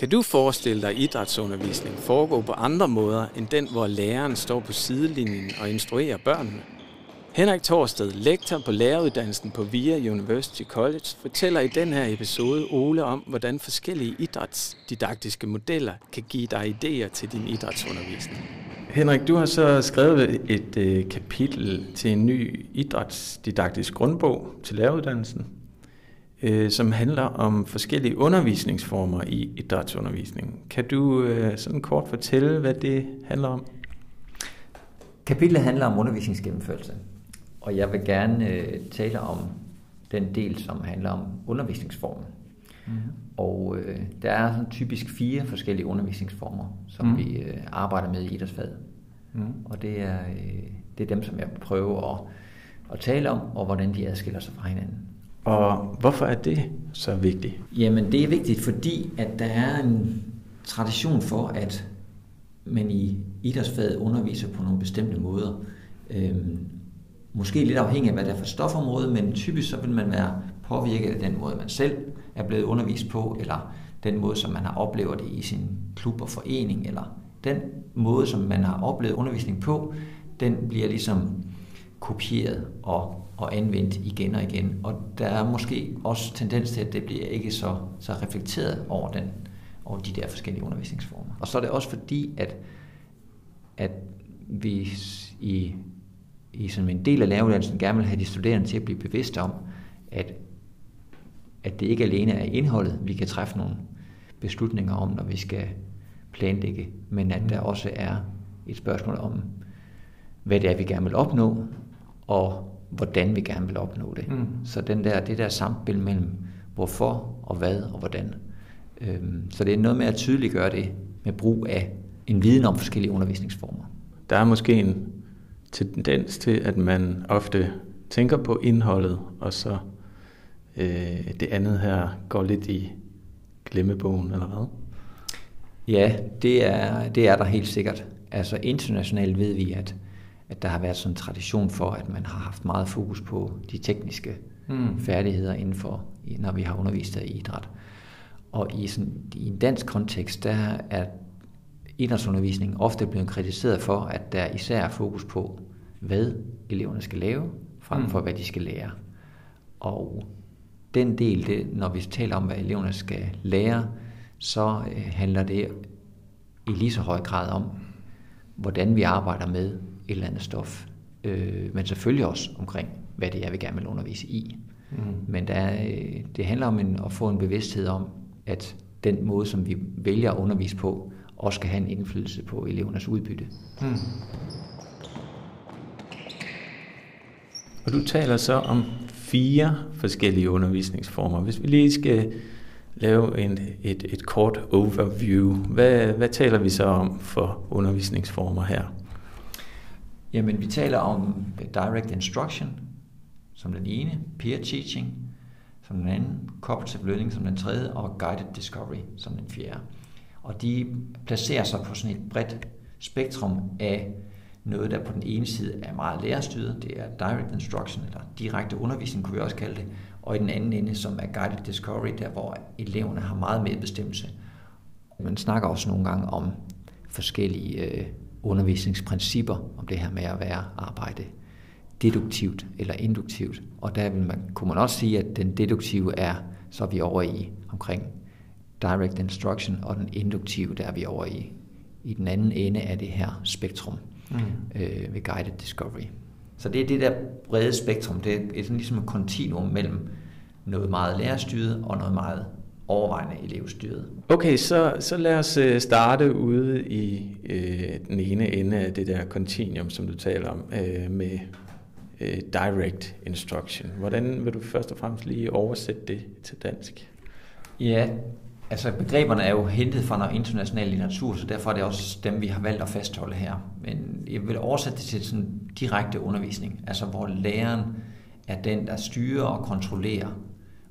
Kan du forestille dig idrætsundervisning foregå på andre måder end den, hvor læreren står på sidelinjen og instruerer børnene? Henrik Torsted, lektor på læreruddannelsen på VIA University College, fortæller i den her episode Ole om, hvordan forskellige idrætsdidaktiske modeller kan give dig idéer til din idrætsundervisning. Henrik, du har så skrevet et øh, kapitel til en ny idrætsdidaktisk grundbog til læreruddannelsen, øh, som handler om forskellige undervisningsformer i idrætsundervisningen. Kan du øh, sådan kort fortælle, hvad det handler om? Kapitlet handler om undervisningsgennemførelse, og jeg vil gerne øh, tale om den del, som handler om undervisningsformen. Mm. Og øh, der er sådan typisk fire forskellige undervisningsformer, som mm. vi øh, arbejder med i idrætsfaget. Mm. Og det er, øh, det er dem, som jeg prøver at, at tale om, og hvordan de adskiller sig fra hinanden. Og hvorfor er det så vigtigt? Jamen det er vigtigt, fordi at der er en tradition for, at man i idrætsfaget underviser på nogle bestemte måder. Øhm, måske lidt afhængig af, hvad det er for stofområde, men typisk så vil man være påvirket af den måde, man selv er blevet undervist på, eller den måde, som man har oplevet det i sin klub og forening, eller den måde, som man har oplevet undervisning på, den bliver ligesom kopieret og, og anvendt igen og igen. Og der er måske også tendens til, at det bliver ikke så, så reflekteret over, den, over de der forskellige undervisningsformer. Og så er det også fordi, at, at vi i, i sådan en del af læreruddannelsen gerne vil have de studerende til at blive bevidste om, at, at det ikke alene er indholdet, vi kan træffe nogle beslutninger om, når vi skal planlægge, men at der også er et spørgsmål om, hvad det er, vi gerne vil opnå, og hvordan vi gerne vil opnå det. Mm. Så den der, det der samspil mellem hvorfor og hvad og hvordan. Øhm, så det er noget med at tydeliggøre det med brug af en viden om forskellige undervisningsformer. Der er måske en tendens til, at man ofte tænker på indholdet, og så øh, det andet her går lidt i glemmebogen, eller hvad? Ja, det er, det er der helt sikkert. Altså internationalt ved vi, at at der har været sådan en tradition for, at man har haft meget fokus på de tekniske mm. færdigheder inden for, når vi har undervist i idræt. Og i, sådan, i en dansk kontekst, der er idrætsundervisningen ofte blevet kritiseret for, at der især er fokus på, hvad eleverne skal lave, frem for mm. hvad de skal lære. Og den del, det, når vi taler om, hvad eleverne skal lære, så øh, handler det i lige så høj grad om, hvordan vi arbejder med et eller andet stof. Øh, men selvfølgelig også omkring, hvad det er, vi gerne vil undervise i. Mm. Men der er, øh, det handler om en, at få en bevidsthed om, at den måde, som vi vælger at undervise på, også skal have en indflydelse på elevernes udbytte. Mm. Og du taler så om fire forskellige undervisningsformer. Hvis vi lige skal lave en, et, et kort overview, hvad, hvad taler vi så om for undervisningsformer her? Jamen, vi taler om direct instruction som den ene, peer teaching som den anden, cooperative learning som den tredje, og guided discovery som den fjerde. Og de placerer sig på sådan et bredt spektrum af noget, der på den ene side er meget lærerstyret, det er direct instruction, eller direkte undervisning, kunne vi også kalde det, og i den anden ende, som er guided discovery, der hvor eleverne har meget medbestemmelse. Man snakker også nogle gange om forskellige øh, undervisningsprincipper om det her med at være arbejde deduktivt eller induktivt. Og der vil man, kunne man også sige, at den deduktive er, så er vi over i omkring direct instruction, og den induktive, der er vi over i, i den anden ende af det her spektrum mm. øh, ved guided discovery. Så det er det der brede spektrum, det er sådan ligesom et kontinuum mellem noget meget lærerstyret og noget meget overvejende elevstyret. Okay, så, så lad os øh, starte ude i øh, den ene ende af det der continuum, som du taler om, øh, med øh, direct instruction. Hvordan vil du først og fremmest lige oversætte det til dansk? Ja, altså begreberne er jo hentet fra noget international litteratur, så derfor er det også dem, vi har valgt at fastholde her. Men jeg vil oversætte det til sådan direkte undervisning, altså hvor læreren er den, der styrer og kontrollerer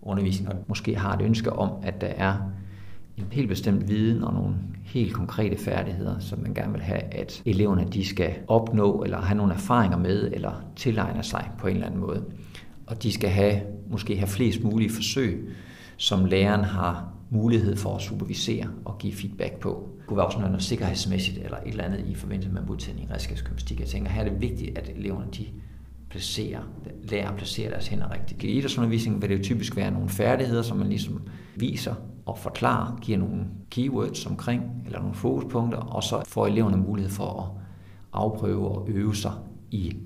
undervisning, og måske har et ønske om, at der er en helt bestemt viden og nogle helt konkrete færdigheder, som man gerne vil have, at eleverne de skal opnå, eller have nogle erfaringer med, eller tilegne sig på en eller anden måde. Og de skal have, måske have flest mulige forsøg, som læreren har mulighed for at supervisere og give feedback på. Det kunne være også noget sikkerhedsmæssigt eller et eller andet i forbindelse med modtagning i redskabsgymnastik. Jeg tænker, her er det vigtigt, at eleverne de placerer, lærer at placere deres hænder rigtigt. I idrætsundervisning vil det jo typisk være nogle færdigheder, som man ligesom viser og forklarer, giver nogle keywords omkring, eller nogle fokuspunkter, og så får eleverne mulighed for at afprøve og øve sig i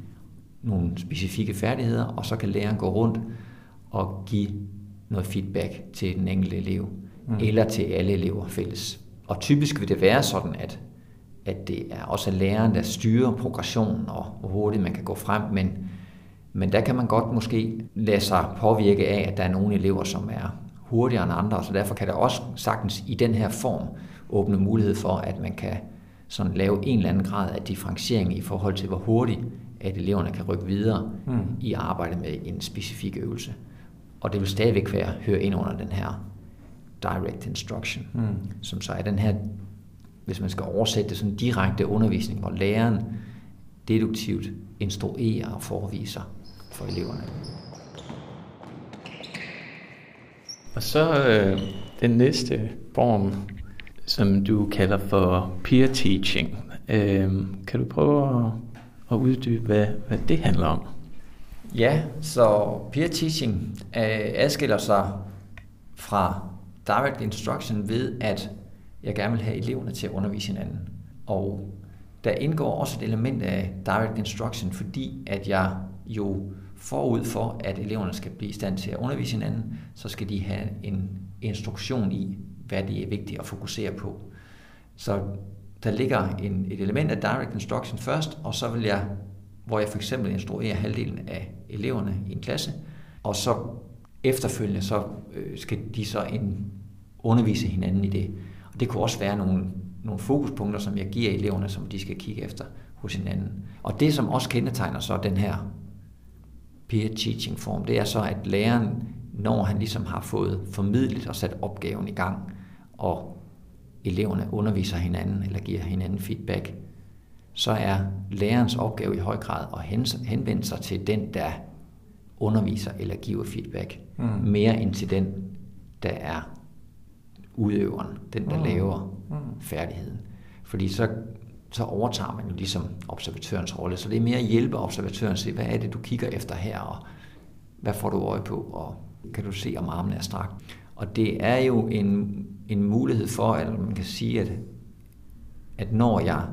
nogle specifikke færdigheder, og så kan læreren gå rundt og give noget feedback til den enkelte elev, mm. eller til alle elever fælles. Og typisk vil det være sådan, at, at det er også læreren, der styrer progressionen og hvor hurtigt man kan gå frem, men, men der kan man godt måske lade sig påvirke af, at der er nogle elever, som er hurtigere end andre, så derfor kan der også sagtens i den her form åbne mulighed for, at man kan sådan lave en eller anden grad af differentiering i forhold til, hvor hurtigt at eleverne kan rykke videre mm. i arbejde med en specifik øvelse. Og det vil stadigvæk være høre ind under den her direct instruction, mm. som så er den her, hvis man skal oversætte det, sådan direkte undervisning, hvor læreren deduktivt instruerer og forviser for eleverne. Og så øh, den næste form, som du kalder for peer teaching. Øh, kan du prøve at, at uddybe, hvad, hvad det handler om? Ja, så peer teaching øh, adskiller sig fra direct instruction ved, at jeg gerne vil have eleverne til at undervise hinanden. Og der indgår også et element af direct instruction, fordi at jeg jo forud for, at eleverne skal blive i stand til at undervise hinanden, så skal de have en instruktion i, hvad det er vigtigt at fokusere på. Så der ligger en, et element af direct instruction først, og så vil jeg, hvor jeg for eksempel instruerer halvdelen af eleverne i en klasse, og så efterfølgende så øh, skal de så en, undervise hinanden i det. Det kunne også være nogle, nogle fokuspunkter, som jeg giver eleverne, som de skal kigge efter hos hinanden. Og det, som også kendetegner så den her peer teaching form, det er så, at læreren, når han ligesom har fået formidlet og sat opgaven i gang, og eleverne underviser hinanden eller giver hinanden feedback, så er lærerens opgave i høj grad at henvende sig til den, der underviser eller giver feedback, mm. mere end til den, der er udøveren, den der mm. laver mm. færdigheden. Fordi så, så overtager man jo ligesom observatørens rolle, så det er mere at hjælpe observatøren at se, hvad er det, du kigger efter her, og hvad får du øje på, og kan du se, om armen er strakt. Og det er jo en, en mulighed for, at man kan sige, at, at når jeg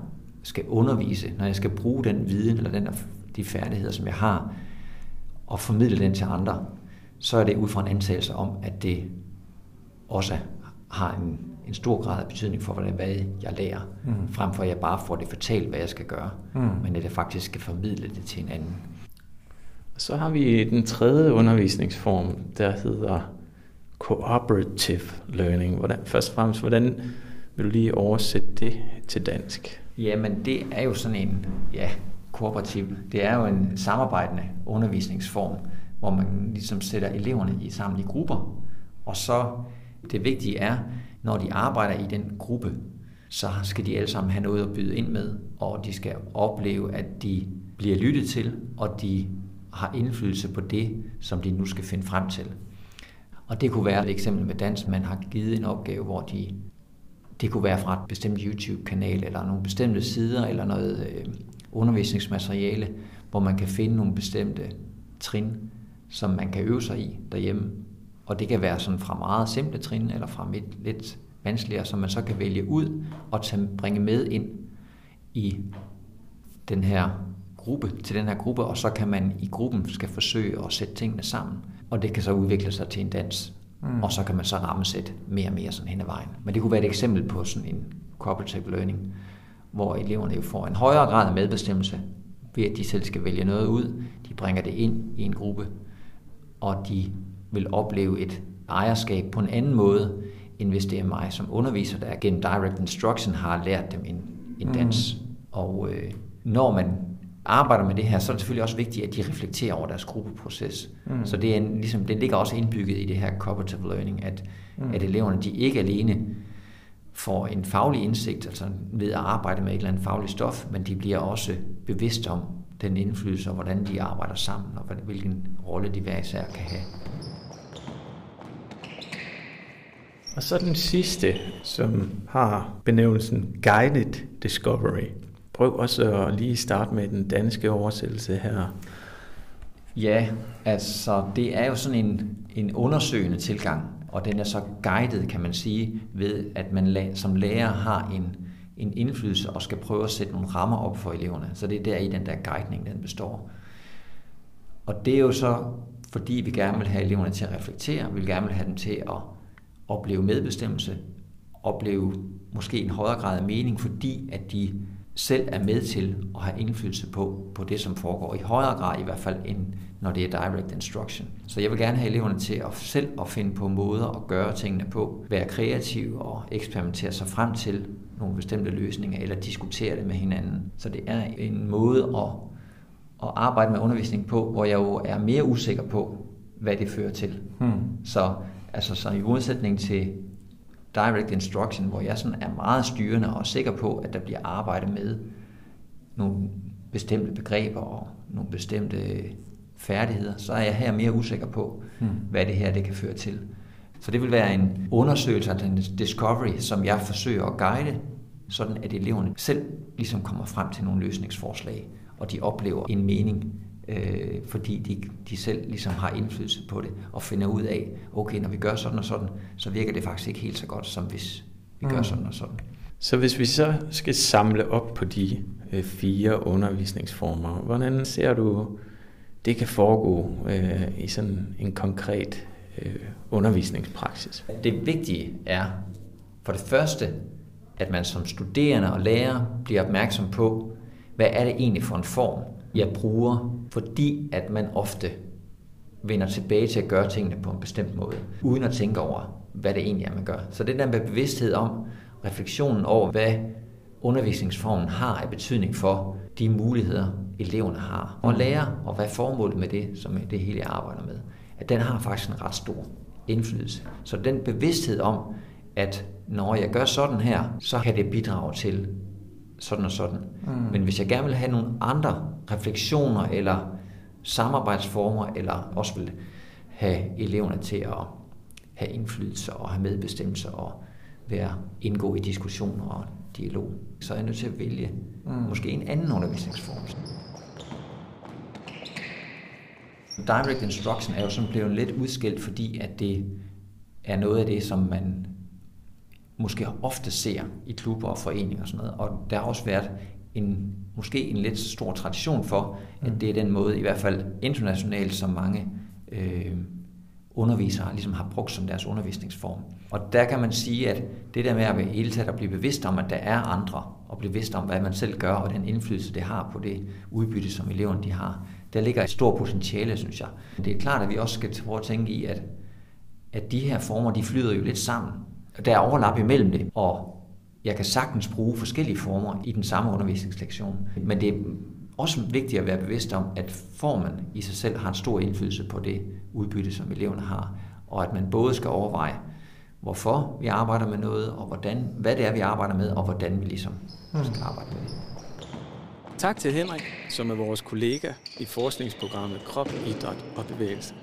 skal undervise, når jeg skal bruge den viden eller den, de færdigheder, som jeg har, og formidle den til andre, så er det ud fra en antagelse om, at det også har en, en stor grad af betydning for, hvordan, hvad jeg lærer, mm. frem for at jeg bare får det fortalt, hvad jeg skal gøre, mm. men at jeg faktisk skal formidle det til en anden. Så har vi den tredje undervisningsform, der hedder cooperative learning. Hvordan, først og fremmest, hvordan vil du lige oversætte det til dansk? Jamen, det er jo sådan en, ja, kooperativ. Det er jo en samarbejdende undervisningsform, hvor man ligesom sætter eleverne i sammen i grupper, og så det vigtige er, når de arbejder i den gruppe, så skal de alle sammen have noget at byde ind med, og de skal opleve, at de bliver lyttet til, og de har indflydelse på det, som de nu skal finde frem til. Og det kunne være et eksempel med dans, man har givet en opgave, hvor de det kunne være fra et bestemt YouTube-kanal, eller nogle bestemte sider, eller noget øh, undervisningsmateriale, hvor man kan finde nogle bestemte trin, som man kan øve sig i derhjemme. Og det kan være sådan fra meget simple trin, eller fra lidt, lidt vanskeligere, som man så kan vælge ud og tage, bringe med ind i den her gruppe, til den her gruppe, og så kan man i gruppen skal forsøge at sætte tingene sammen. Og det kan så udvikle sig til en dans. Mm. Og så kan man så rammesætte mere og mere sådan hen ad vejen. Men det kunne være et eksempel på sådan en cooperative learning, hvor eleverne jo får en højere grad af medbestemmelse, ved at de selv skal vælge noget ud. De bringer det ind i en gruppe, og de vil opleve et ejerskab på en anden måde, end hvis det er mig som underviser, der gennem direct instruction har lært dem en, en mm. dans. Mm. Og øh, når man arbejder med det her, så er det selvfølgelig også vigtigt, at de reflekterer over deres gruppeproces. Mm. Så det, er en, ligesom, det ligger også indbygget i det her cooperative learning, at, mm. at eleverne de ikke alene får en faglig indsigt, altså ved at arbejde med et eller andet fagligt stof, men de bliver også bevidste om den indflydelse og hvordan de arbejder sammen, og hvilken rolle de hver især kan have. Og så den sidste, som har benævnelsen Guided Discovery. Prøv også at lige starte med den danske oversættelse her. Ja, altså det er jo sådan en, en undersøgende tilgang, og den er så guidet, kan man sige, ved at man som lærer har en, en indflydelse og skal prøve at sætte nogle rammer op for eleverne. Så det er der i den der guidning, den består. Og det er jo så, fordi vi gerne vil have eleverne til at reflektere, vi vil gerne vil have dem til at opleve medbestemmelse, opleve måske en højere grad af mening, fordi at de selv er med til at have indflydelse på, på det, som foregår. I højere grad i hvert fald, end når det er direct instruction. Så jeg vil gerne have eleverne til at selv at finde på måder at gøre tingene på, være kreative og eksperimentere sig frem til nogle bestemte løsninger, eller diskutere det med hinanden. Så det er en måde at, at arbejde med undervisning på, hvor jeg jo er mere usikker på, hvad det fører til. Hmm. Så, altså, så i modsætning til direct instruction, hvor jeg sådan er meget styrende og sikker på, at der bliver arbejdet med nogle bestemte begreber og nogle bestemte færdigheder, så er jeg her mere usikker på, hmm. hvad det her det kan føre til. Så det vil være en undersøgelse af den discovery, som jeg forsøger at guide, sådan at eleverne selv ligesom kommer frem til nogle løsningsforslag, og de oplever en mening øh, fordi de, de selv ligesom har indflydelse på det, og finder ud af, okay, når vi gør sådan og sådan, så virker det faktisk ikke helt så godt, som hvis vi mm. gør sådan og sådan. Så hvis vi så skal samle op på de øh, fire undervisningsformer, hvordan ser du, det kan foregå øh, i sådan en konkret øh, undervisningspraksis? Det vigtige er for det første, at man som studerende og lærer bliver opmærksom på, hvad er det egentlig for en form, jeg bruger, fordi at man ofte vender tilbage til at gøre tingene på en bestemt måde, uden at tænke over, hvad det egentlig er, man gør. Så det der med bevidsthed om, refleksionen over, hvad undervisningsformen har af betydning for de muligheder, eleverne har, og lære, og hvad formålet med det, som det hele, jeg arbejder med, at den har faktisk en ret stor indflydelse. Så den bevidsthed om, at når jeg gør sådan her, så kan det bidrage til sådan og sådan. Mm. Men hvis jeg gerne vil have nogle andre refleksioner eller samarbejdsformer, eller også vil have eleverne til at have indflydelse og have medbestemmelse og være indgå i diskussioner og dialog, så er jeg nødt til at vælge mm. måske en anden undervisningsform. Direct instruction er jo sådan blevet lidt udskilt, fordi at det er noget af det, som man måske ofte ser i klubber og foreninger og sådan noget. Og der har også været en, måske en lidt stor tradition for, at mm. det er den måde, i hvert fald internationalt, som mange øh, undervisere ligesom har brugt som deres undervisningsform. Og der kan man sige, at det der med at hele taget at blive bevidst om, at der er andre, og blive bevidst om, hvad man selv gør, og den indflydelse, det har på det udbytte, som eleverne de har, der ligger et stort potentiale, synes jeg. Det er klart, at vi også skal prøve at tænke i, at, at de her former, de flyder jo lidt sammen. Der er overlap imellem det, og jeg kan sagtens bruge forskellige former i den samme undervisningslektion. Men det er også vigtigt at være bevidst om, at formen i sig selv har en stor indflydelse på det udbytte, som eleverne har. Og at man både skal overveje, hvorfor vi arbejder med noget, og hvordan, hvad det er, vi arbejder med, og hvordan vi ligesom hmm. skal arbejde med det. Tak til Henrik, som er vores kollega i forskningsprogrammet Krop, Idræt og Bevægelse.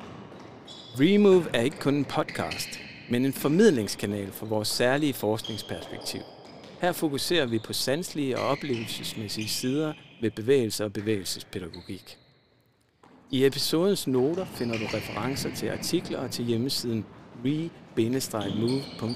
Remove er ikke kun en podcast, men en formidlingskanal for vores særlige forskningsperspektiv. Her fokuserer vi på sanselige og oplevelsesmæssige sider ved bevægelse og bevægelsespædagogik. I episodens noter finder du referencer til artikler og til hjemmesiden re-move.dk.